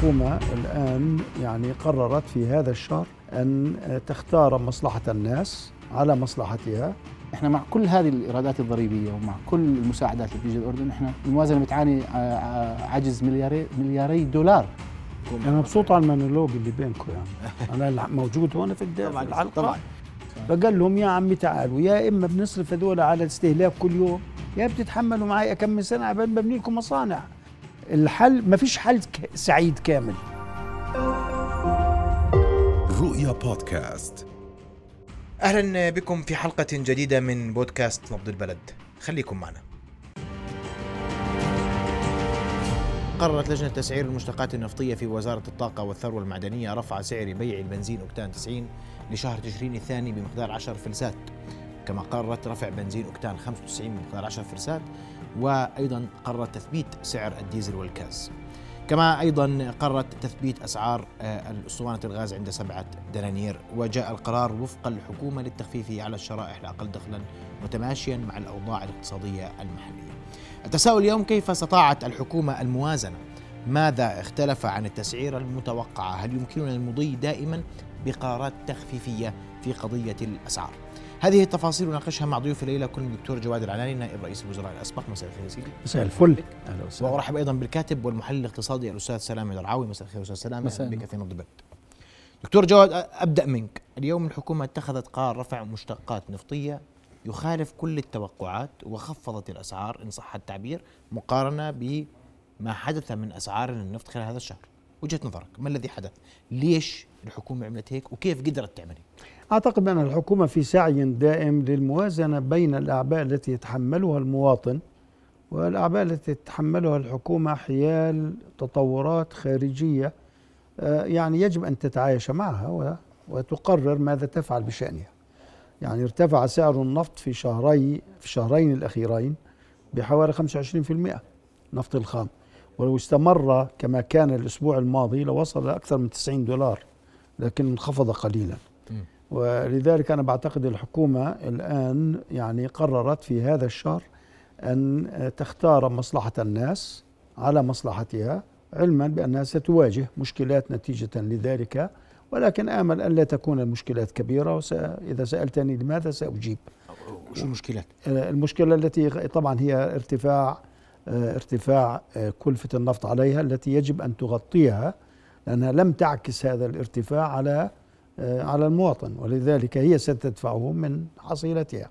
الحكومة الآن يعني قررت في هذا الشهر أن تختار مصلحة الناس على مصلحتها. إحنا مع كل هذه الإيرادات الضريبية ومع كل المساعدات اللي بتيجي الاردن إحنا الموازنة بتعاني عجز ملياري ملياري دولار. أنا مبسوط على المونولوج اللي بينكم يعني. أنا موجود هون في الحلقة طبعا فقال لهم يا عمي تعالوا يا إما بنصرف هذول على الاستهلاك كل يوم يا بتتحملوا معي كم من سنة عبال ببني لكم مصانع. الحل ما فيش حل سعيد كامل. رؤيا بودكاست. أهلا بكم في حلقة جديدة من بودكاست نبض البلد. خليكم معنا. قررت لجنة تسعير المشتقات النفطية في وزارة الطاقة والثروة المعدنية رفع سعر بيع البنزين أوكتان 90 لشهر تشرين الثاني بمقدار 10 فلسات كما قررت رفع بنزين أوكتان 95 بمقدار 10 فلسات وأيضا قررت تثبيت سعر الديزل والكاز كما أيضا قررت تثبيت أسعار آه، الأسطوانة الغاز عند سبعة دنانير وجاء القرار وفق الحكومة للتخفيف على الشرائح الاقل دخلا متماشيا مع الأوضاع الاقتصادية المحلية. التساؤل اليوم كيف استطاعت الحكومة الموازنة؟ ماذا اختلف عن التسعيره المتوقعه؟ هل يمكننا المضي دائما بقرارات تخفيفية في قضية الأسعار؟ هذه التفاصيل نناقشها مع ضيوف الليلة كل الدكتور جواد العناني نائب رئيس الوزراء الأسبق. مساء الخير سيدي. مساء الفل. أهلا وسهلا. وأرحب أيضا بالكاتب والمحلل الاقتصادي الأستاذ سلامه درعاوي مساء الخير أستاذ سلامه مساء بك في نبض البلد دكتور جواد أبدأ منك. اليوم الحكومة اتخذت قرار رفع مشتقات نفطية يخالف كل التوقعات وخفضت الأسعار إن صح التعبير مقارنة بما حدث من أسعار النفط خلال هذا الشهر. وجهة نظرك ما الذي حدث؟ ليش الحكومة عملت هيك؟ وكيف قدرت تعمل هيك؟ أعتقد أن الحكومة في سعي دائم للموازنة بين الأعباء التي يتحملها المواطن والأعباء التي تتحملها الحكومة حيال تطورات خارجية آه، يعني يجب أن تتعايش معها وتقرر ماذا تفعل بشأنها. يعني ارتفع سعر النفط في شهري في الشهرين الأخيرين بحوالي 25% نفط الخام. ولو استمر كما كان الأسبوع الماضي لوصل أكثر من 90 دولار لكن انخفض قليلا. ولذلك أنا بعتقد الحكومة الآن يعني قررت في هذا الشهر أن تختار مصلحة الناس على مصلحتها علما بأنها ستواجه مشكلات نتيجة لذلك ولكن آمل أن لا تكون المشكلات كبيرة وإذا سألتني لماذا سأجيب شو المشكلات؟ المشكلة التي طبعا هي ارتفاع ارتفاع كلفة النفط عليها التي يجب أن تغطيها لأنها لم تعكس هذا الارتفاع على آه، على المواطن ولذلك هي ستدفعه من حصيلتها.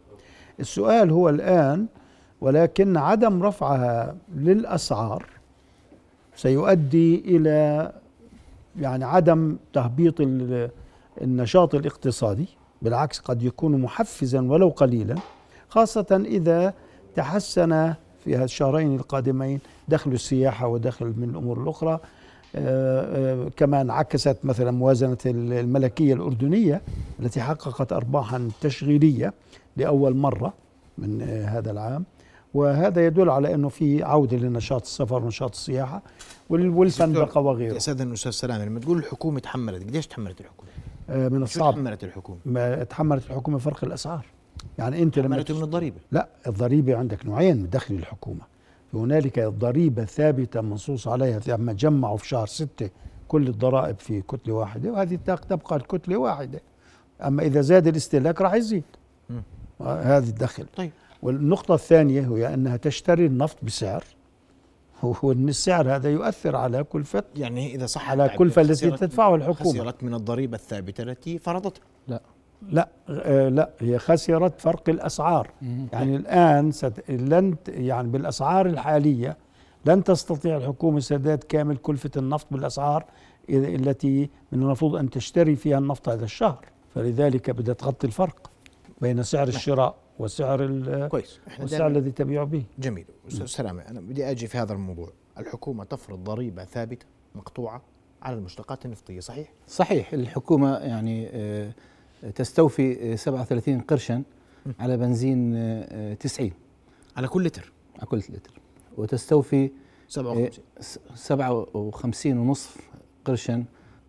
السؤال هو الآن ولكن عدم رفعها للأسعار سيؤدي إلى يعني عدم تهبيط النشاط الاقتصادي بالعكس قد يكون محفزا ولو قليلا خاصة إذا تحسن في الشهرين القادمين دخل السياحة ودخل من الأمور الأخرى. آه، آه، كما انعكست مثلا موازنة الملكية الأردنية التي حققت أرباحا تشغيلية لأول مرة من آه، هذا العام. وهذا يدل على أنه في عودة لنشاط السفر ونشاط السياحة والفندقة وغيره أستاذ أستاذ سلام لما تقول الحكومة تحملت قديش تحملت الحكومة؟ من الصعب. تحملت الحكومة؟ ما تحملت الحكومة فرق الأسعار. يعني أنت لما من الضريبة. لا الضريبة عندك نوعين من دخل الحكومة. هنالك ضريبة ثابتة منصوص عليها لما جمعوا في شهر ستة كل الضرائب في كتلة واحدة وهذه تبقى الكتلة واحدة. أما إذا زاد الاستهلاك راح يزيد. هذه الدخل. طيب. والنقطة الثانية هي أنها تشتري النفط بسعر وأن السعر هذا يؤثر على كلفة يعني إذا صح على الكلفة التي تدفعها الحكومة. خسرت من الضريبة الثابتة التي فرضتها. لا. لا آه لا هي خسرت فرق الأسعار. يعني الآن ست لن يعني بالأسعار الحالية لن تستطيع الحكومة سداد كامل كلفة النفط بالأسعار التي من المفروض أن تشتري فيها النفط هذا الشهر. فلذلك بدها تغطي الفرق بين سعر نعم. الشراء وسعر كويس. والسعر الذي تبيع به. جميل. أستاذ سلامة أنا بدي أجي في هذا الموضوع. الحكومة تفرض ضريبة ثابتة مقطوعة على المشتقات النفطية صحيح؟ صحيح. الحكومة يعني آه تستوفي 37 قرشا على بنزين 90 على كل لتر. على كل لتر. وتستوفي 57 57 ونصف قرشا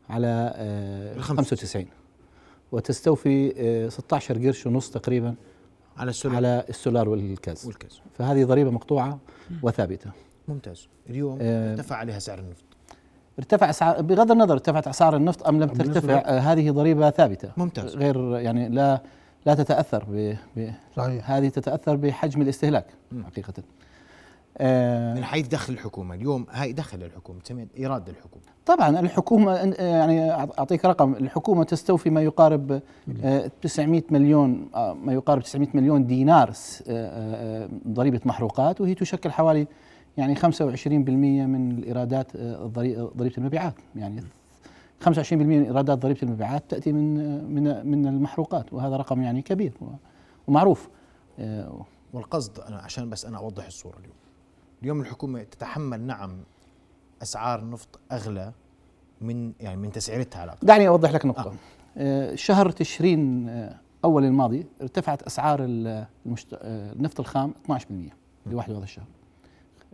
على 95 وتستوفي 16 قرش ونص تقريبا على السولار. على السولار والكاز والكاز فهذه ضريبة مقطوعة وثابتة. ممتاز. اليوم ارتفع عليها سعر النفط. ارتفع اسعار بغض النظر ارتفعت أسعار النفط أم لم ترتفع آه، هذه ضريبة ثابتة. ممتاز. غير يعني لا لا تتأثر ب ب- صحيح. هذه تتأثر بحجم الاستهلاك مم. حقيقة. آه، من حيث دخل الحكومة اليوم هاي دخل الحكومة تسميها إيراد الحكومة. طبعا الحكومة يعني أعطيك رقم الحكومة تستوفي ما يقارب آه، 900 مليون آه، ما يقارب 900 مليون دينار آه، آه، ضريبة محروقات وهي تشكل حوالي يعني 25% من الإيرادات آه، الضري- ضريبة المبيعات. يعني 25% من إيرادات ضريبة المبيعات تأتي من آه، من من المحروقات وهذا رقم يعني كبير ومعروف. آه، والقصد أنا عشان بس أنا أوضح الصورة اليوم. اليوم الحكومة تتحمل نعم أسعار النفط أغلى من يعني من تسعيرتها على. دعني أوضح لك نقطة. آه، شهر تشرين آه، أول الماضي ارتفعت أسعار. آه، النفط الخام 12% لواحد هذا الشهر.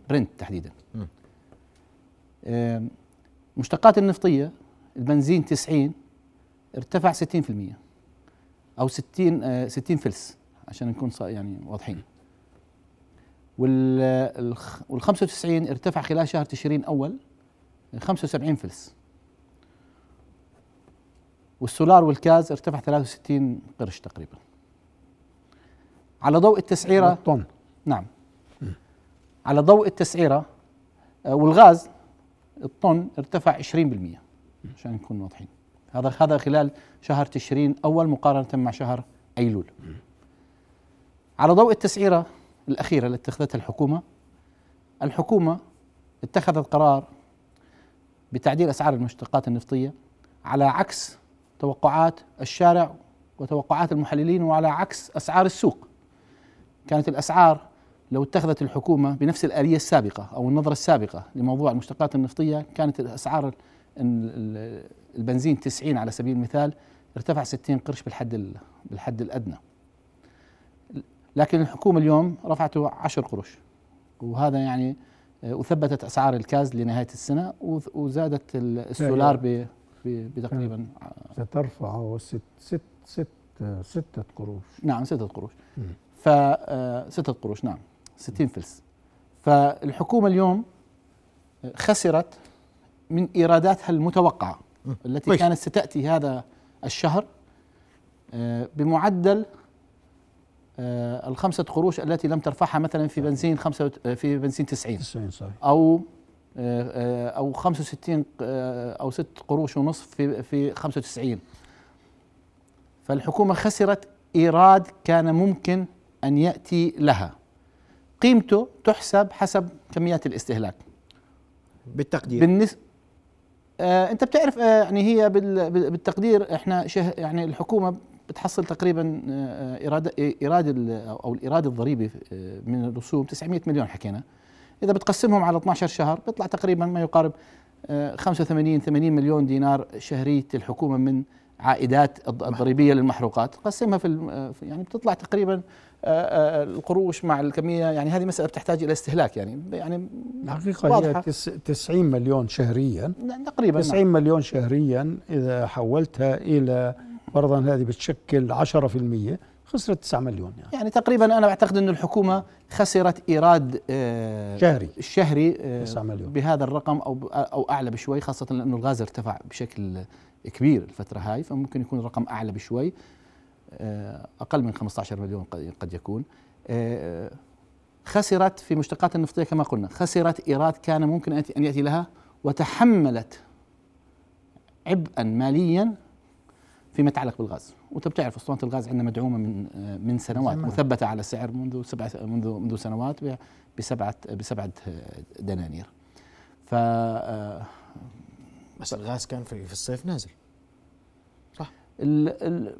برنت تحديدا. مم. آه، المشتقات النفطية البنزين 90 ارتفع 60% أو 60 آه، 60 فلس عشان نكون يعني واضحين. وال الخ- وال 95 ارتفع خلال شهر تشرين أول 75 فلس. والسولار والكاز ارتفع 63 قرش تقريبا. على ضوء التسعيرة الطن نعم. على ضوء التسعيرة آه، والغاز الطن ارتفع 20% عشان نكون واضحين. هذا هذا خلال شهر تشرين أول مقارنة مع شهر أيلول. على ضوء التسعيرة الأخيرة اللي اتخذتها الحكومة الحكومة اتخذت قرار بتعديل أسعار المشتقات النفطية على عكس توقعات الشارع وتوقعات المحللين وعلى عكس أسعار السوق. كانت الأسعار لو اتخذت الحكومة بنفس الآلية السابقة أو النظرة السابقة لموضوع المشتقات النفطية كانت ال- البنزين 90 على سبيل المثال ارتفع 60 قرش بالحد ال- بالحد الأدنى. لكن الحكومة اليوم رفعته 10 قروش وهذا يعني آه، وثبتت أسعار الكاز لنهاية السنة وز- وزادت ال- السولار بتقريبا سترفع ست ست ست ستة قروش. نعم ستة قروش. مم. ف آه، ستة قروش نعم. 60 فلس. فالحكومة اليوم خسرت من إيراداتها المتوقعة التي كويس. كانت ستأتي هذا الشهر آه، بمعدل آه، الخمسة قروش التي لم ترفعها مثلا في بنزين خمسة آه، في بنزين 90 90 صحيح. أو آه، أو 65 آه، أو 6 قروش ونصف في في 95 فالحكومة خسرت إيراد كان ممكن أن يأتي لها. قيمته تحسب حسب كميات الاستهلاك. بالتقدير. بالنسبة آه انت بتعرف آه يعني هي بال- بال- بالتقدير إحنا شه يعني الحكومة بتحصل تقريبا آه ال- أو الايراد الضريبي آه من الرسوم. 900 مليون حكينا. إذا بتقسمهم على 12 شهر بيطلع تقريبا ما يقارب آه 85 80 مليون دينار شهريه الحكومة من عائدات الض- الضريبية للمحروقات. قسمها في آه، في- يعني بتطلع تقريبا آه، آه، القروش مع الكمية يعني هذه مسألة بتحتاج إلى استهلاك يعني يعني الحقيقة واضحة. هي تس- 90 مليون شهريا. تقريبا 90 مليون شهريا إذا حولتها إلى فرضا هذه بتشكل 10% خسرت 9 مليون يعني. يعني تقريبا أنا بعتقد انه الحكومة خسرت إيراد آه، شهري. الشهري آه، 9 مليون. بهذا الرقم أو أو أعلى بشوي خاصة لأنه الغاز ارتفع بشكل كبير الفترة هاي فممكن يكون الرقم أعلى بشوي. آه، أقل من 15 مليون قد يكون. آه، خسرت في مشتقات النفطية كما قلنا. خسرت إيراد كان ممكن أن يأتي- أن يأتي لها وتحملت عبئا ماليا فيما يتعلق بالغاز. وأنت بتعرف أسطوانة الغاز عندنا مدعومة من آه، من سنوات زمان. مثبتة على سعر منذ سبع منذ منذ سنوات بسبعه بسبعة دنانير. ف بس الغاز كان في في الصيف نازل. ال ال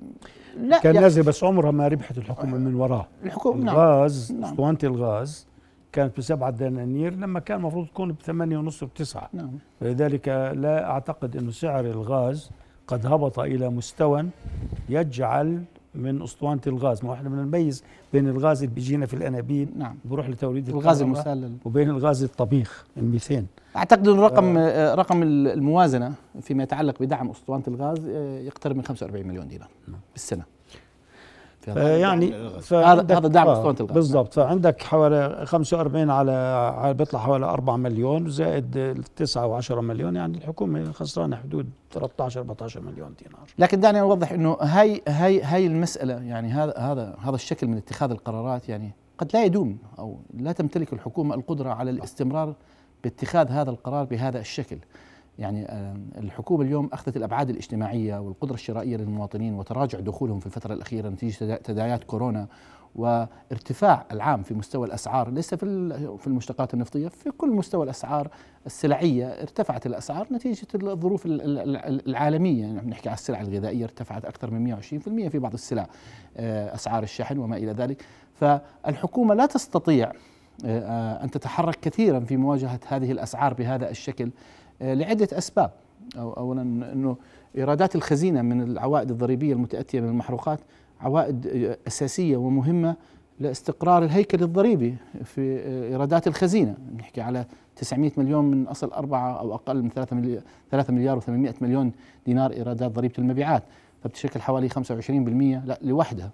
لا كان يعني نازل بس عمرها ما ربحت الحكومة من وراه. الحكومة نعم الغاز نعم. أسطوانة الغاز كانت بسبعة دنانير لما كان المفروض تكون بثمانية ونص بتسعة. نعم. فلذلك لا أعتقد أن سعر الغاز قد هبط إلى مستوى يجعل من أسطوانة الغاز ما هو إحنا بدنا نميز بين الغاز اللي بيجينا في الأنابيب نعم. بروح لتوليد الغاز المسال وبين الغاز الطبيخ الميثان. أعتقد انه رقم آه، رقم الموازنة فيما يتعلق بدعم أسطوانة الغاز آه، يقترب من 45 مليون دينار بالسنة. في هذا يعني هذا دعم آه، أسطوانة الغاز. بالضبط فعندك حوالي 45 على على- بيطلع حوالي 4 مليون زائد 9 و10 مليون يعني الحكومة خسرانة حدود 13 14 مليون دينار لكن دعني أوضح إنه هاي هاي هاي المسألة يعني هذا هذا هذا الشكل من اتخاذ القرارات يعني قد لا يدوم أو لا تمتلك الحكومة القدرة على الاستمرار باتخاذ هذا القرار بهذا الشكل. يعني آه، الحكومة اليوم أخذت الأبعاد الاجتماعية والقدرة الشرائية للمواطنين وتراجع دخولهم في الفترة الأخيرة نتيجة تدا- تداعيات كورونا وارتفاع العام في مستوى الأسعار ليس في في المشتقات النفطية في كل مستوى الأسعار السلعية ارتفعت الأسعار نتيجة الظروف ال- ال- ال- العالمية. يعني نحكي على السلع الغذائية ارتفعت أكثر من 120% في بعض السلع آه، أسعار الشحن وما إلى ذلك. فالحكومة لا تستطيع آه، أن تتحرك كثيرا في مواجهة هذه الأسعار بهذا الشكل. آه، لعدة أسباب. أو اولا إنه إيرادات الخزينة من العوائد الضريبية المتأتية من المحروقات عوائد آه، أساسية ومهمة لاستقرار الهيكل الضريبي في آه، إيرادات الخزينة. نحكي على 900 مليون من أصل أربعة أو أقل من 3 مليار 3 مليار و800 مليون دينار إيرادات ضريبة المبيعات. فبتشكل حوالي 25% لا لوحدها.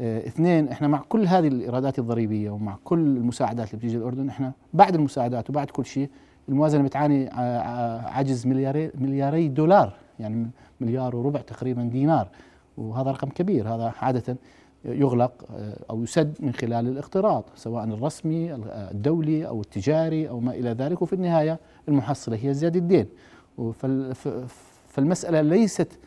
اثنين إحنا مع كل هذه الإيرادات الضريبية ومع كل المساعدات اللي بتيجي الأردن إحنا بعد المساعدات وبعد كل شيء الموازنة بتعاني ع- ع- عجز ملياري ملياري دولار يعني مليار وربع تقريبا دينار. وهذا رقم كبير. هذا عادة يغلق آه، أو يسد من خلال الاقتراض سواء الرسمي الدولي أو التجاري أو ما إلى ذلك. وفي النهاية المحصلة هي زيادة الدين. فالمسألة ليست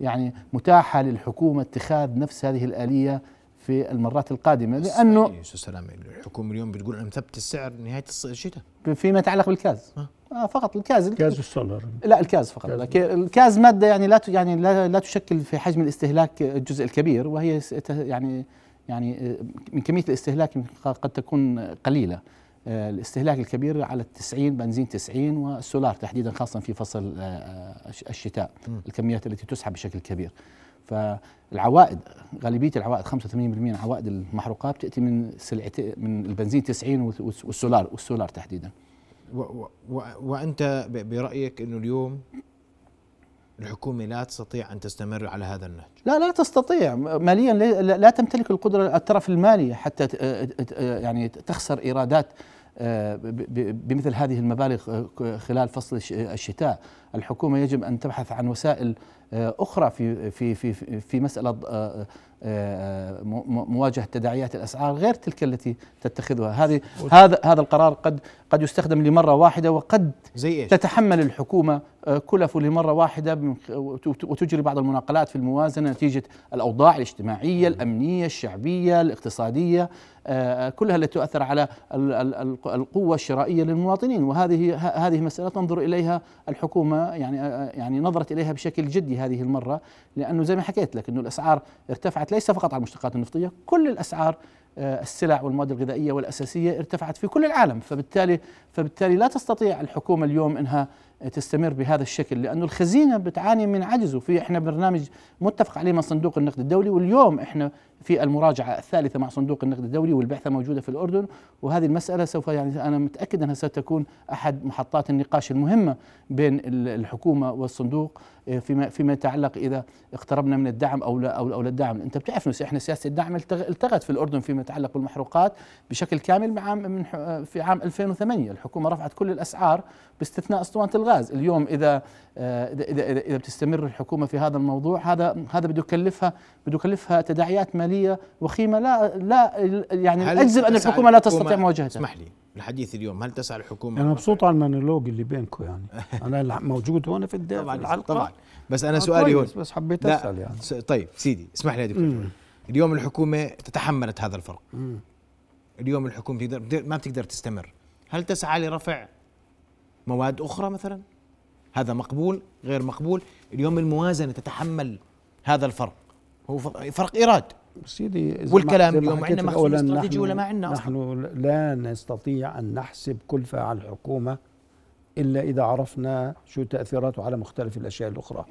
يعني متاحة للحكومة اتخاذ نفس هذه الآلية في المرات القادمة لأنه يا أستاذ سلام الحكومة اليوم بتقول أنا مثبت السعر نهايه الشتاء. فيما يتعلق بالكاز. آه. فقط الكاز. غاز السولار لا الكاز فقط. كاز. لكن الكاز مادة يعني لا يعني لا, لا تشكل في حجم الاستهلاك الجزء الكبير وهي يعني يعني آه، من كمية الاستهلاك قد تكون قليلة. آه، الاستهلاك الكبير على التسعين بنزين 90 والسولار تحديدا خاصه في فصل آه، الش- الشتاء. الكميات التي تسحب بشكل كبير. فالعوائد غالبية العوائد 85% من عوائد المحروقات بتأتي من سلعتين من البنزين 90 والس- والسولار والسولار تحديدا. و و وأنت برأيك إنه اليوم الحكومة لا تستطيع أن تستمر على هذا النهج؟ لا لا تستطيع. ماليا لا- تمتلك القدرة الترف المالي حتى يعني تخسر إيرادات آه، بمثل هذه المبالغ آه، خلال فصل الش- الشتاء. الحكومة يجب أن تبحث عن وسائل أخرى في في في في مسألة آه، آه، مواجهة تداعيات الأسعار غير تلك التي تتخذها. هذه هذا هذا القرار قد قد يستخدم لمرة واحدة وقد زي إيش؟ تتحمل الحكومة آه، كلفه لمرة واحدة من خ- وت- وتجري بعض المناقلات في الموازنة نتيجة الأوضاع الاجتماعية الأمنية الشعبية الاقتصادية آه، كلها التي تؤثر على ال- ال- ال- القوة الشرائية للمواطنين. وهذه هذه مسألة تنظر إليها الحكومة يعني آه، يعني نظرت إليها بشكل جدي هذه المرة لأنه زي ما حكيت لك أنه الأسعار ارتفعت ليس فقط على المشتقات النفطية كل الأسعار آه، السلع والمواد الغذائية والأساسية ارتفعت في كل العالم فبالتالي فبالتالي لا تستطيع الحكومة اليوم إنها تستمر بهذا الشكل لأنه الخزينة بتعاني من عجز وفي إحنا برنامج متفق عليه مع صندوق النقد الدولي واليوم إحنا في المراجعة الثالثة مع صندوق النقد الدولي والبعثة موجودة في الأردن. وهذه المسألة سوف يعني أنا متأكد أنها ستكون أحد محطات النقاش المهمة بين ال- الحكومة والصندوق آه، فيما فيما يتعلق إذا اقتربنا من الدعم أو لا أو, أو لا الدعم. أنت بتعرف انه إحنا سياسة الدعم التغ- التغت في الأردن فيما يتعلق بالمحروقات بشكل كامل مع عام من ح- في عام 2008 الحكومة رفعت كل الأسعار باستثناء أسطوانة الغاز. اليوم إذا آه، اذا اذا, إذا بتستمر الحكومة في هذا الموضوع هذا هذا بده يكلفها بده يكلفها تداعيات ماليه وخيمة لا لا يعني أجزم أن الحكومة لا تستطيع مواجهتها. اسمح لي الحديث اليوم هل تسعى الحكومة؟ أنا مبسوط على المونولوج اللي بينكم يعني. أنا موجود هون في الد- في طبعا الحلقة. طبعا. بس أنا آه، سؤالي هون. كويس، بس حبيت لا، أسأل يعني. طيب سيدي اسمح لي يا دكتور. اليوم الحكومة تتحملت هذا الفرق. مم. اليوم الحكومة تقدر ما بتقدر تستمر. هل تسعى لرفع مواد أخرى مثلا؟ هذا مقبول غير مقبول. اليوم الموازنة تتحمل هذا الفرق. هو فرق- فرق إيراد. سيدي والكلام اليوم عندنا مخزون استراتيجي نحن- ولا ما عندنا؟ نحن لا نستطيع أن نحسب كلفه على الحكومة إلا إذا عرفنا شو تأثيراته على مختلف الأشياء الأخرى.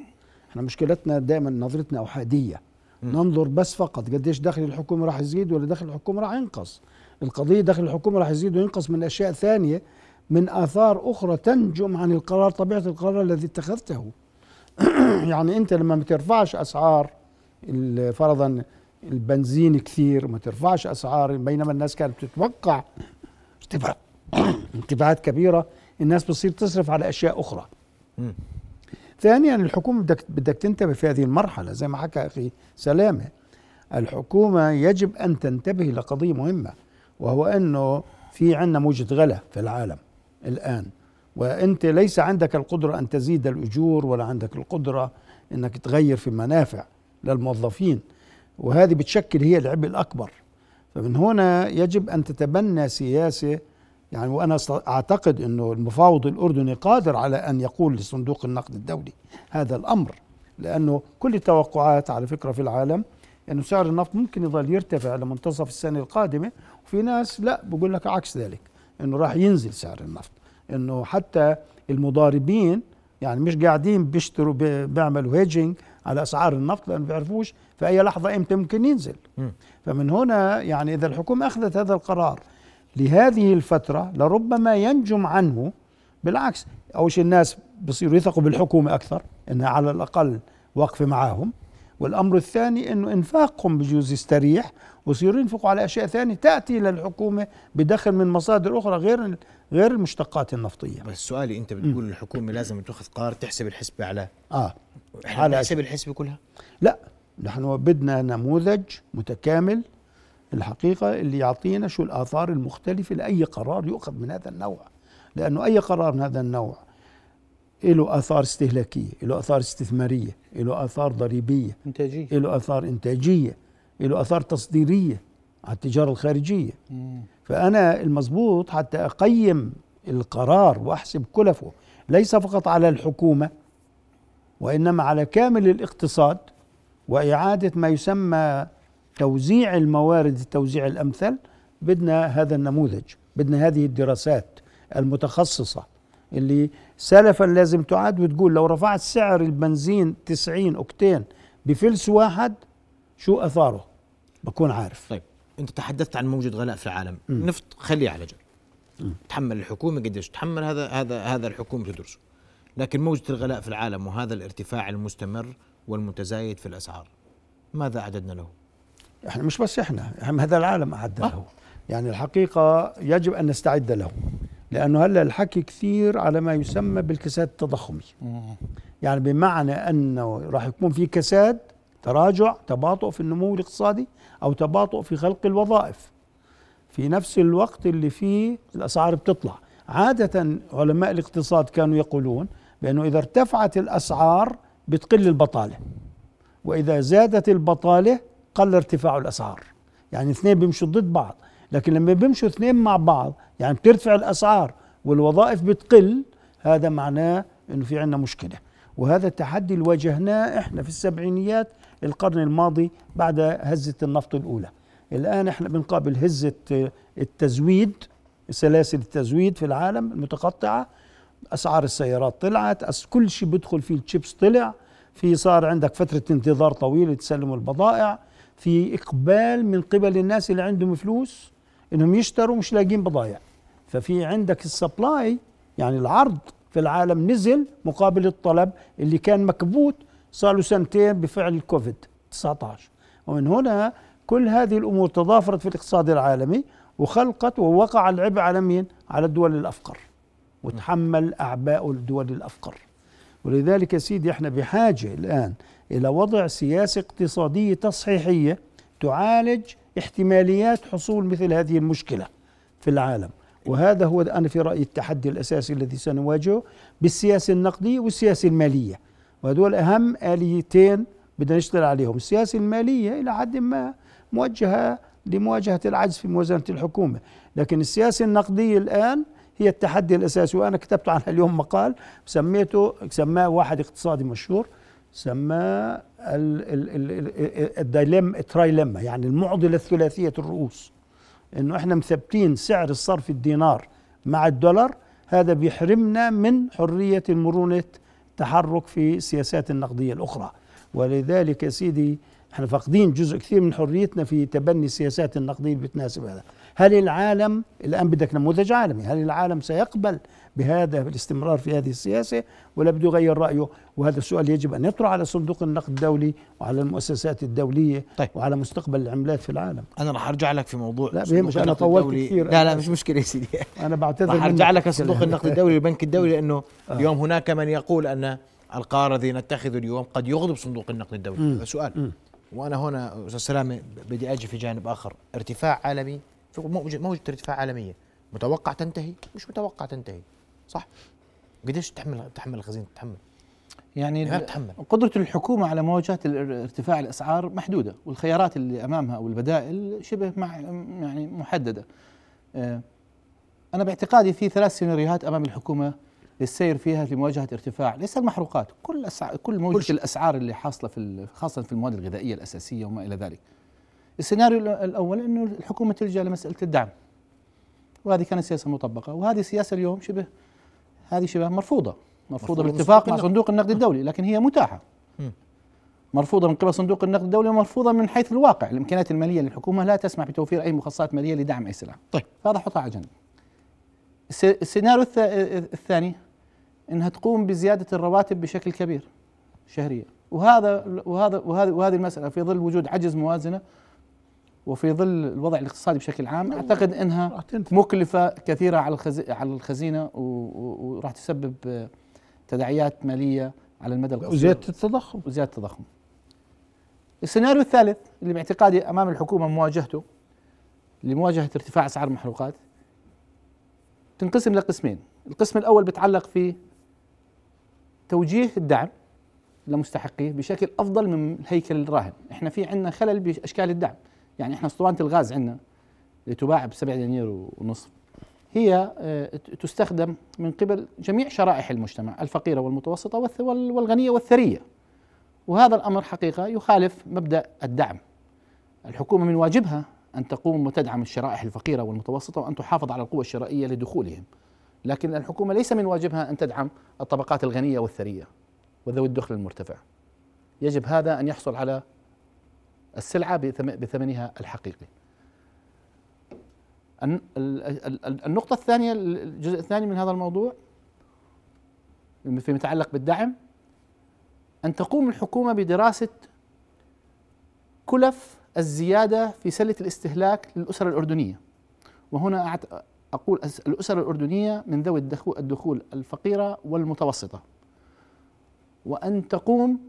إحنا مشكلتنا دائما نظرتنا احاديه ننظر بس فقط قديش دخل الحكومة راح يزيد ولا دخل الحكومة راح ينقص. القضية دخل الحكومة راح يزيد وينقص من أشياء ثانية من آثار أخرى تنجم عن القرار طبيعة القرار الذي اتخذته. يعني أنت لما ما بترفعش أسعار ال- فرضا البنزين كثير وما ترفعش أسعار بينما الناس كانت تتوقع ارتفاع ارتفاعات كبيرة الناس بتصير تصرف على أشياء أخرى. مم. ثانيا الحكومة بدك بدك تنتبه في هذه المرحلة زي ما حكى أخي سلامة. الحكومة يجب أن تنتبه لقضية مهمة وهو أنه في عندنا موجة غلا في العالم الآن. وأنت ليس عندك القدرة أن تزيد الأجور ولا عندك القدرة إنك تغير في المنافع للموظفين. وهذه بتشكل هي العبء الأكبر. فمن هنا يجب أن تتبنى سياسة يعني وأنا أص- أعتقد إنه المفاوض الأردني قادر على أن يقول لصندوق النقد الدولي هذا الأمر لأنه كل التوقعات على فكرة في العالم إنه سعر النفط ممكن يظل يرتفع لمنتصف السنة القادمة وفي ناس لا بقول لك عكس ذلك إنه راح ينزل سعر النفط إنه حتى المضاربين يعني مش قاعدين بيشتروا بي- بيعملوا هيجينج على أسعار النفط لأنه بيعرفوش في أي لحظة إمتى ممكن ينزل. فمن هنا يعني إذا الحكومة أخذت هذا القرار لهذه الفترة لربما ينجم عنه بالعكس اول شيء الناس بصيروا يثقوا بالحكومة أكثر إنها على الأقل واقفة معاهم. والأمر الثاني إنه إنفاقهم بجوز يستريح ويصيروا ينفقوا على أشياء ثانية تأتي للحكومه بدخل من مصادر أخرى غير غير المشتقات النفطية. بس سؤالي أنت بتقول الحكومة لازم تأخذ قرار تحسب الحسبة على آه. إحنا على نحسب الحسبة كلها؟ لا. نحن بدنا نموذج متكامل الحقيقة اللي يعطينا شو الآثار المختلفة لأي قرار يؤخذ من هذا النوع. لأنه أي قرار من هذا النوع له آثار استهلاكية له آثار استثمارية له آثار ضريبية إنتاجية. له آثار إنتاجية له آثار تصديرية على التجارة الخارجية. مم. فأنا المضبوط حتى أقيم القرار وأحسب كلفه ليس فقط على الحكومة وإنما على كامل الاقتصاد وإعادة ما يسمى توزيع الموارد التوزيع الأمثل بدنا هذا النموذج بدنا هذه الدراسات المتخصصة اللي سلفا لازم تعاد وتقول لو رفعت سعر البنزين 90 أكتين بفلس واحد شو أثاره؟ بكون عارف. طيب أنت تحدثت عن موجة غلاء في العالم. نفط خليه على جنب. تحمل الحكومة قديش تحمل هذا هذا هذا الحكومة تدرسه. لكن موجة الغلاء في العالم وهذا الارتفاع المستمر والمتزايد في الأسعار. ماذا أعددنا له؟ إحنا مش بس إحنا هذا العالم اعد له. يعني الحقيقة يجب أن نستعد له لأنه هلأ الحكي كثير على ما يسمى بالكساد التضخمي. يعني بمعنى أنه راح يكون في كساد تراجع تباطؤ في النمو الاقتصادي أو تباطؤ في خلق الوظائف. في نفس الوقت اللي فيه الأسعار بتطلع. عادة علماء الاقتصاد كانوا يقولون بأنه إذا ارتفعت الأسعار بتقل البطالة. وإذا زادت البطالة قل ارتفاع الأسعار. يعني اثنين بيمشوا ضد بعض. لكن لما بيمشوا اثنين مع بعض يعني بترتفع الأسعار والوظائف بتقل هذا معناه إنه في عندنا مشكلة. وهذا التحدي اللي واجهناه إحنا في السبعينيات القرن الماضي بعد هزة النفط الأولى. الآن إحنا بنقابل هزة التزويد سلاسل التزويد في العالم المتقطعة. أسعار السيارات طلعت كل شيء بيدخل فيه الشيبس طلع في صار عندك فترة انتظار طويلة تسلم البضائع في إقبال من قبل الناس اللي عندهم فلوس إنهم يشتروا مش لاقين بضائع. ففي عندك ال supply يعني العرض في العالم نزل مقابل الطلب اللي كان مكبوت صار له سنتين بفعل الكوفيد 19 ومن هنا كل هذه الأمور تضافرت في الاقتصاد العالمي وخلقت ووقع العبء على مين؟ على الدول الأفقر. وتحمل أعباء الدول الأفقر. ولذلك يا سيدي إحنا بحاجة الآن إلى وضع سياسة اقتصادية تصحيحية تعالج احتماليات حصول مثل هذه المشكلة في العالم. وهذا هو أنا في رأيي التحدي الأساسي الذي سنواجهه بالسياسة النقدية والسياسة المالية. وهدول أهم آليتين بدنا نشتغل عليهم السياسة المالية إلى حد ما موجهة لمواجهة العجز في موازنة الحكومة. لكن السياسة النقدية الآن هي التحدي الأساسي. وأنا كتبت عنها اليوم مقال سميته سماه واحد اقتصادي مشهور سماه الدايلم ترايلما يعني المعضلة الثلاثية الرؤوس. إنه إحنا مثبتين سعر الصرف الدينار مع الدولار هذا بيحرمنا من حرية المرونة تحرك في السياسات النقدية الأخرى. ولذلك يا سيدي إحنا فاقدين جزء كثير من حريتنا في تبني السياسات النقدية اللي بتناسب هذا. هل العالم الآن بدك نموذج عالمي هل العالم سيقبل بهذا الاستمرار في هذه السياسة ولا بده يغير رأيه وهذا السؤال يجب أن يطرح على صندوق النقد الدولي وعلى المؤسسات الدولية طيب. وعلى مستقبل العملات في العالم أنا راح أرجع لك في موضوع لا، بيهمش، أنا طولت الدولي. كثير. لا لا مش مشكلة يا سيدي أنا بعتذر راح أرجع منك. لك صندوق النقد الدولي والبنك الدولي لأنه آه. اليوم هناك من يقول أن القرار الذي نتخذه اليوم قد يغضب صندوق النقد الدولي. هذا سؤال مم. وأنا هنا أستاذ سلامة بدي أجي في جانب آخر ارتفاع عالمي موجة موجة ارتفاع عالمية. متوقع تنتهي؟ مش متوقع تنتهي. صح. قديش تحمل تحمل الخزينة تحمل. يعني ال- بتحمل. قدرة الحكومة على مواجهة ارتفاع الأسعار محدودة والخيارات اللي أمامها أو البدائل شبه مع يعني محددة. آه، أنا باعتقادي في ثلاث سيناريوهات أمام الحكومة للسير فيها لمواجهة ارتفاع. ليس المحروقات كل أسع... كل موجة الأسعار اللي حاصلة في خاصة في المواد الغذائية الأساسية وما إلى ذلك. السيناريو ال- الأول أنه الحكومة تلجأ لمسألة الدعم. وهذه كانت سياسة مطبقة. وهذه السياسة اليوم شبه هذه شبه مرفوضة. مرفوضة مرفوضة من بالاتفاق مع النقد. صندوق النقد الدولي لكن هي متاحة. مم. مرفوضة من قبل صندوق النقد الدولي ومرفوضة من حيث الواقع. الإمكانيات المالية للحكومة لا تسمح بتوفير أي مخصصات مالية لدعم أي سلعة طيب. فهذا حطها على جنب. الس- السيناريو الث- الثاني إنها تقوم بزيادة الرواتب بشكل كبير شهريا. وهذا وهذا وهذه وهذه المسألة في ظل وجود عجز موازنة وفي ظل الوضع الاقتصادي بشكل عام أعتقد إنها. مكلفة كثيرة على على الخزينة وراح تسبب تداعيات مالية على المدى القصير. وزيادة التضخم. وزيادة التضخم. السيناريو الثالث اللي باعتقادي أمام الحكومة مواجهته لمواجهة ارتفاع أسعار المحروقات تنقسم لقسمين، القسم الأول بيتعلق في توجيه الدعم لمستحقيه بشكل أفضل من الهيكل الراهن، إحنا في عندنا خلل بأشكال الدعم، يعني إحنا اسطوانه الغاز عندنا اللي تباع ب 7 دنانير ونصف هي آه، تستخدم من قبل جميع شرائح المجتمع الفقيرة والمتوسطة والغنية والثرية. وهذا الأمر حقيقة يخالف مبدأ الدعم. الحكومة من واجبها أن تقوم وتدعم الشرائح الفقيرة والمتوسطة وأن تحافظ على القوى الشرائية لدخولهم. لكن الحكومة ليس من واجبها أن تدعم الطبقات الغنية والثرية وذوي الدخل المرتفع. يجب هذا أن يحصل على السلعة بثم- بثمنها الحقيقي. الن- ال- ال- ال- النقطة الثانية الجزء الثاني من هذا الموضوع فيما يتعلق بالدعم أن تقوم الحكومة بدراسة كلف الزيادة في سلة الاستهلاك للأسر الأردنية وهنا أقول أس- الأسر الأردنية من ذوي الدخو- الدخول الفقيرة والمتوسطة وأن تقوم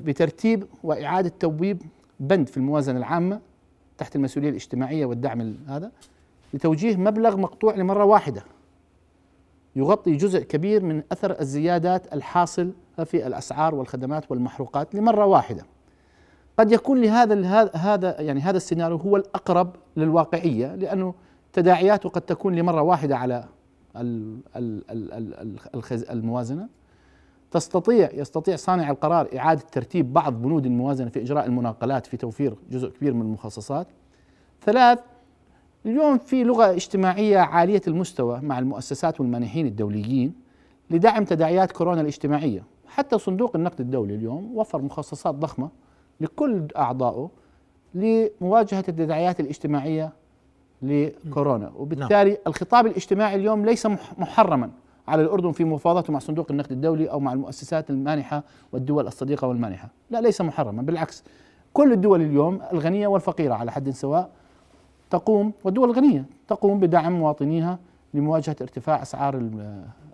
بترتيب وإعادة توبيب بند في الموازنة العامة تحت المسؤولية الاجتماعية والدعم ال- هذا لتوجيه مبلغ مقطوع لمرة واحدة. يغطي جزء كبير من أثر الزيادات الحاصل في الأسعار والخدمات والمحروقات لمرة واحدة. قد يكون لهذا هذا يعني هذا السيناريو هو الأقرب للواقعية لأنه تداعياته قد تكون لمرة واحدة على الموازنة. تستطيع يستطيع صانع القرار إعادة ترتيب بعض بنود الموازنة في إجراء المناقلات في توفير جزء كبير من المخصصات. ثلاث اليوم في لغة اجتماعية عالية المستوى مع المؤسسات والمانحين الدوليين لدعم تداعيات كورونا الاجتماعية. حتى صندوق النقد الدولي اليوم وفر مخصصات ضخمة لكل أعضائه لمواجهة التداعيات الاجتماعية لكورونا. وبالتالي الخطاب الاجتماعي اليوم ليس مح- محرما. على الأردن في مفاوضاته مع صندوق النقد الدولي أو مع المؤسسات المانحة والدول الصديقة والمانحة. لا ليس محرما بالعكس. كل الدول اليوم الغنية والفقيرة على حد سواء تقوم والدول الغنية تقوم بدعم مواطنيها لمواجهة ارتفاع أسعار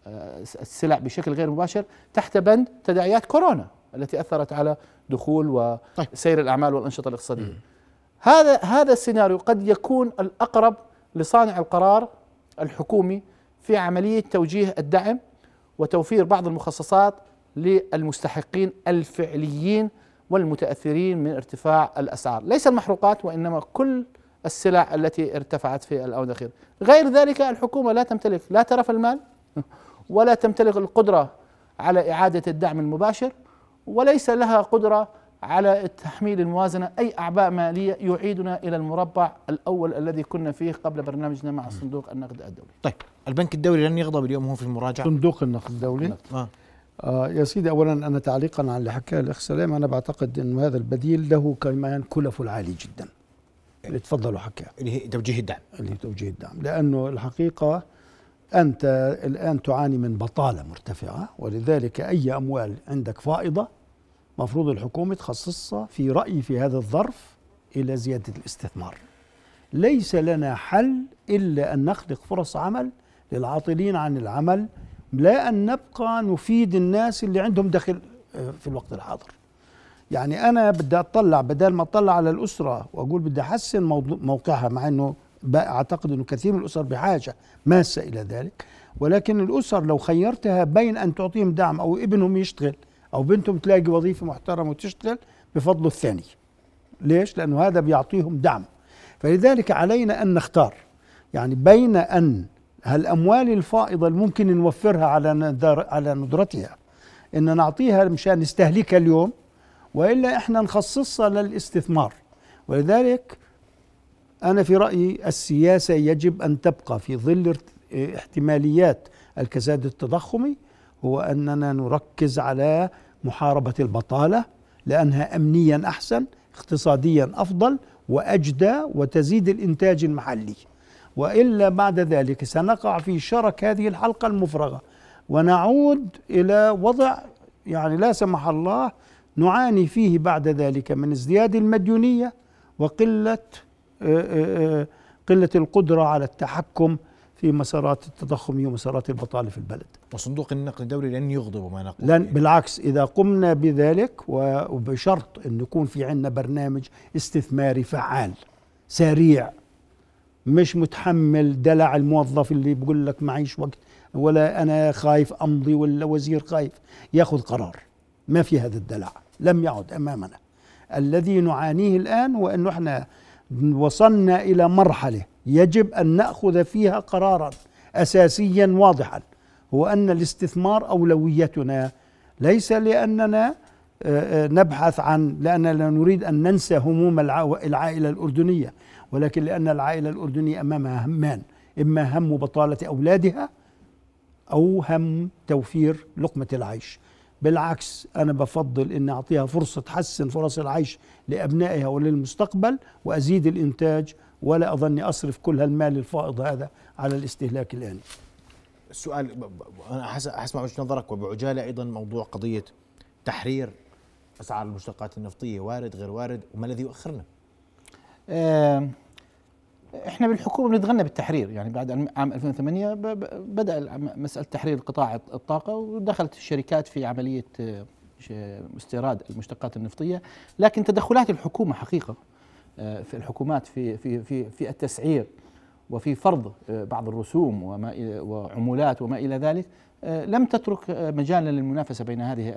آه، السلع بشكل غير مباشر تحت بند تداعيات كورونا التي أثرت على دخول طيب. وسير الأعمال والأنشطة الاقتصادية. هذا هذا السيناريو قد يكون الأقرب لصانع القرار الحكومي في عملية توجيه الدعم وتوفير بعض المخصصات للمستحقين الفعليين والمتأثرين من ارتفاع الأسعار، ليس المحروقات وإنما كل السلع التي ارتفعت في الأونة الاخيره، غير ذلك الحكومة لا تمتلك لا ترف المال ولا تمتلك القدرة على إعادة الدعم المباشر وليس لها قدرة على تحميل الموازنة. أي أعباء مالية يعيدنا إلى المربع الأول الذي كنا فيه قبل برنامجنا مع صندوق النقد الدولي. طيب البنك الدولي لن يغضب اليوم هو في المراجعة. صندوق النقد الدولي. آه. آه يا سيدي اولا أنا تعليقا على اللي حكاه الأخ سلام أنا بعتقد انه هذا البديل له كمان كلفه العالي جدا. اللي تفضلوا حكاه اللي هي توجيه الدعم. اللي هي توجيه الدعم. لأنه الحقيقة أنت الآن تعاني من بطالة مرتفعة ولذلك أي أموال عندك فائضة مفروض الحكومة تخصصها في رأيي في هذا الظرف إلى زيادة الاستثمار. ليس لنا حل إلا أن نخلق فرص عمل للعاطلين عن العمل لا أن نبقى نفيد الناس اللي عندهم دخل آه، في الوقت الحاضر. يعني أنا بدي أطلع بدل ما أطلع على الأسرة وأقول بدي موضوع موقعها مع إنه أعتقد إنه كثير من الأسر بحاجة ماسة إلى ذلك ولكن الأسر لو خيرتها بين أن تعطيهم دعم أو ابنهم يشتغل أو بنتهم تلاقي وظيفة محترمة وتشتغل بفضل الثاني. ليش؟ لأنه هذا بيعطيهم دعم. فلذلك علينا أن نختار. يعني بين أن هالأموال الفائضة اللي ممكن نوفرها على على ندرتها إن نعطيها مشان نستهلكها اليوم وإلا إحنا نخصصها للاستثمار. ولذلك أنا في رأيي السياسة يجب أن تبقى في ظل احتماليات الكساد التضخمي هو أننا نركز على محاربة البطالة لأنها امنيا أحسن اقتصاديا أفضل وأجدى وتزيد الإنتاج المحلي وإلا بعد ذلك سنقع في شرك هذه الحلقة المفرغة ونعود إلى وضع يعني لا سمح الله نعاني فيه بعد ذلك من ازدياد المديونية وقلة آه، آه، آه، قلة القدرة على التحكم في مسارات التضخم ومسارات البطالة في البلد. وصندوق النقد الدولي لن يغضب ما نقول لن بالعكس إذا قمنا بذلك وبشرط أن يكون في عندنا برنامج استثماري فعال سريع مش متحمل دلع الموظف اللي بيقول لك معيش وقت ولا أنا خايف أمضي ولا وزير خايف يأخذ قرار. ما في هذا الدلع لم يعد أمامنا. الذي نعانيه الآن هو أنه إحنا وصلنا إلى مرحلة يجب أن نأخذ فيها قرارا أساسيا واضحا. هو أن الاستثمار أولويتنا ليس لأننا آه، آه، نبحث عن لأننا نريد أن ننسى هموم العائلة الأردنية ولكن لأن العائلة الأردنية امامها همان إما هم بطالة أولادها أو هم توفير لقمة العيش بالعكس أنا بفضل إن أعطيها فرصة تحسن فرص العيش لأبنائها وللمستقبل وأزيد الإنتاج ولا أظني أصرف كل هالمال الفائض هذا على الاستهلاك الآني. السؤال أنا حسمع وجهة نظرك وبعجالة أيضا موضوع قضية تحرير أسعار المشتقات النفطية وارد غير وارد وما الذي يؤخرنا؟ إحنا بالحكومة بنتغنى بالتحرير يعني بعد عام 2008 بدأ مسألة تحرير قطاع الطاقة ودخلت الشركات في عملية آه، استيراد المشتقات النفطية لكن تدخلات الحكومة حقيقة آه، في الحكومات في في في في التسعير وفي فرض آه، بعض الرسوم وما وعمولات وما إلى ذلك لم تترك مجالا للمنافسة بين هذه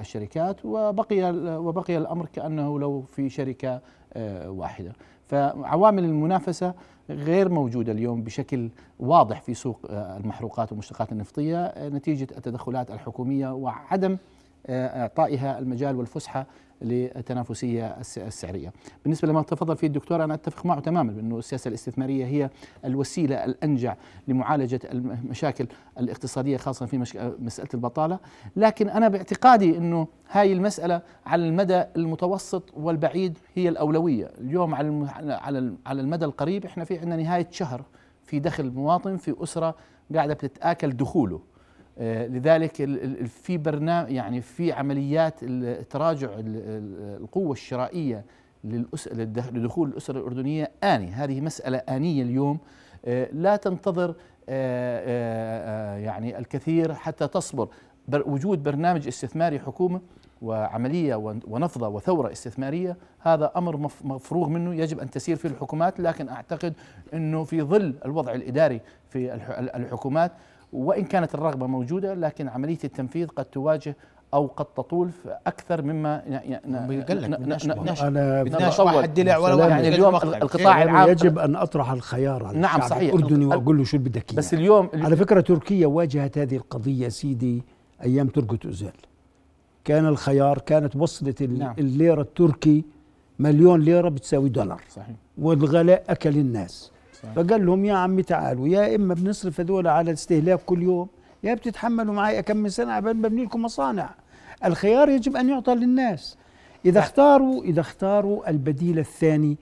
الشركات وبقي وبقي الأمر كأنه لو في شركة واحدة. فعوامل المنافسة غير موجودة اليوم بشكل واضح في سوق المحروقات والمشتقات النفطية نتيجة التدخلات الحكومية وعدم إعطائها المجال والفسحة للتنافسية السعرية. بالنسبة لما تفضل فيه الدكتور أنا أتفق معه تماما بأنه السياسة الاستثمارية هي الوسيلة الأنجع لمعالجة المشاكل الاقتصادية خاصة في مسألة البطالة، لكن أنا باعتقادي أنه هاي المسألة على المدى المتوسط والبعيد هي الأولوية، اليوم على على المدى القريب إحنا في عندنا نهاية شهر في دخل مواطن في أسرة قاعدة بتتآكل دخوله. لذلك في برنامج يعني في عمليات تراجع القوة الشرائية لدخول الأسر الأردنية آني. هذه مسألة آنية اليوم. آه، لا تنتظر آه، يعني الكثير حتى تصبر. وجود برنامج استثماري حكومة وعملية ونفضة وثورة استثمارية هذا أمر مفروغ منه يجب أن تسير فيه الحكومات. لكن أعتقد أنه في ظل الوضع الإداري في الحكومات وإن كانت الرغبة موجودة لكن عملية التنفيذ قد تواجه أو قد تطول أكثر مما أنا بدناش واحد دلع ولا يعني اليوم القطاع العام يجب أن أطرح الخيار على نعم صحيح. الأردني وأقول له شو بدك بس اليوم على فكرة تركيا واجهت هذه القضية سيدي أيام تركة أوزيل كان الخيار كانت وصلت نعم. الليرة التركي مليون ليرة بتساوي دولار. صحيح. والغلاء أكل الناس. فقال لهم يا عمي تعالوا يا إما بنصرف هذول على الاستهلاك كل يوم يا بتتحملوا معي كم من سنة عبال ببني لكم مصانع. الخيار يجب أن يعطى للناس. إذا اختاروا إذا اختاروا البديل الثاني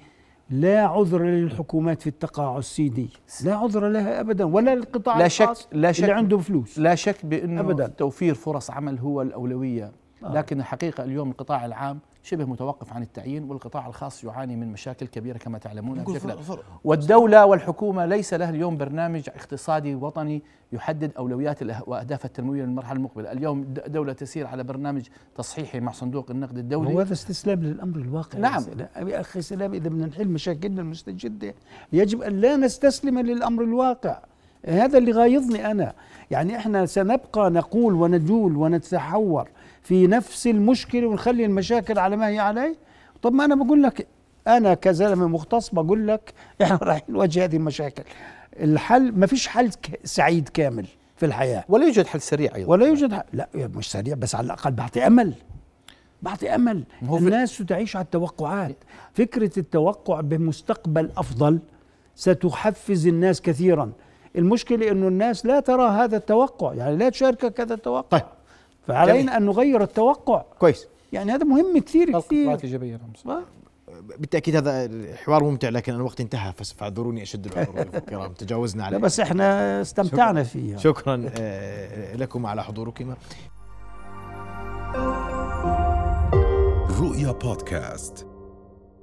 لا عذر للحكومات في التقاعس دي لا عذر لها ابدا ولا للقطاع لا شك- الخاص لا شك- اللي عنده فلوس. لا شك بأنه أبداً. توفير فرص عمل هو الأولوية. لكن الحقيقة اليوم القطاع العام شبه متوقف عن التعيين والقطاع الخاص يعاني من مشاكل كبيرة كما تعلمون بشكل والدولة والحكومة ليس لها اليوم برنامج اقتصادي وطني يحدد أولويات وأهداف التنموية للمرحلة المقبلة. اليوم دولة تسير على برنامج تصحيحي مع صندوق النقد هو الدولي هذا استسلام للأمر الواقع. نعم. يا أخي سلام إذا بدنا نحل مشاكلنا المستجدة يجب أن لا نستسلم للأمر الواقع. هذا اللي غايظني أنا. يعني إحنا سنبقى نقول ونجول ونتحور. في نفس المشكلة ونخلي المشاكل على ما هي عليه. طب ما أنا بقول لك أنا كزلمة مختص بقول لك إحنا راح نواجه هذه المشاكل. الحل ما فيش حل سعيد كامل في الحياة. ولا يوجد حل سريع أيضا. ولا يوجد حل. لا مش سريع بس على الأقل بعطي أمل. بعطي أمل. الناس تعيش على التوقعات. فكرة التوقع بمستقبل أفضل ستحفز الناس كثيرا. المشكلة إنه الناس لا ترى هذا التوقع. يعني لا تشاركك هذا التوقع. طيب. فعلينا أن نغير التوقع. كويس. يعني هذا مهم كثير كثير. نعم. آه. بالتأكيد هذا الحوار ممتع لكن الوقت انتهى فاعذروني أشد العذر الكرام تجاوزنا عليه. لا بس إحنا استمتعنا فيها. شكرا آه، لكم على حضوركم. رؤيا بودكاست.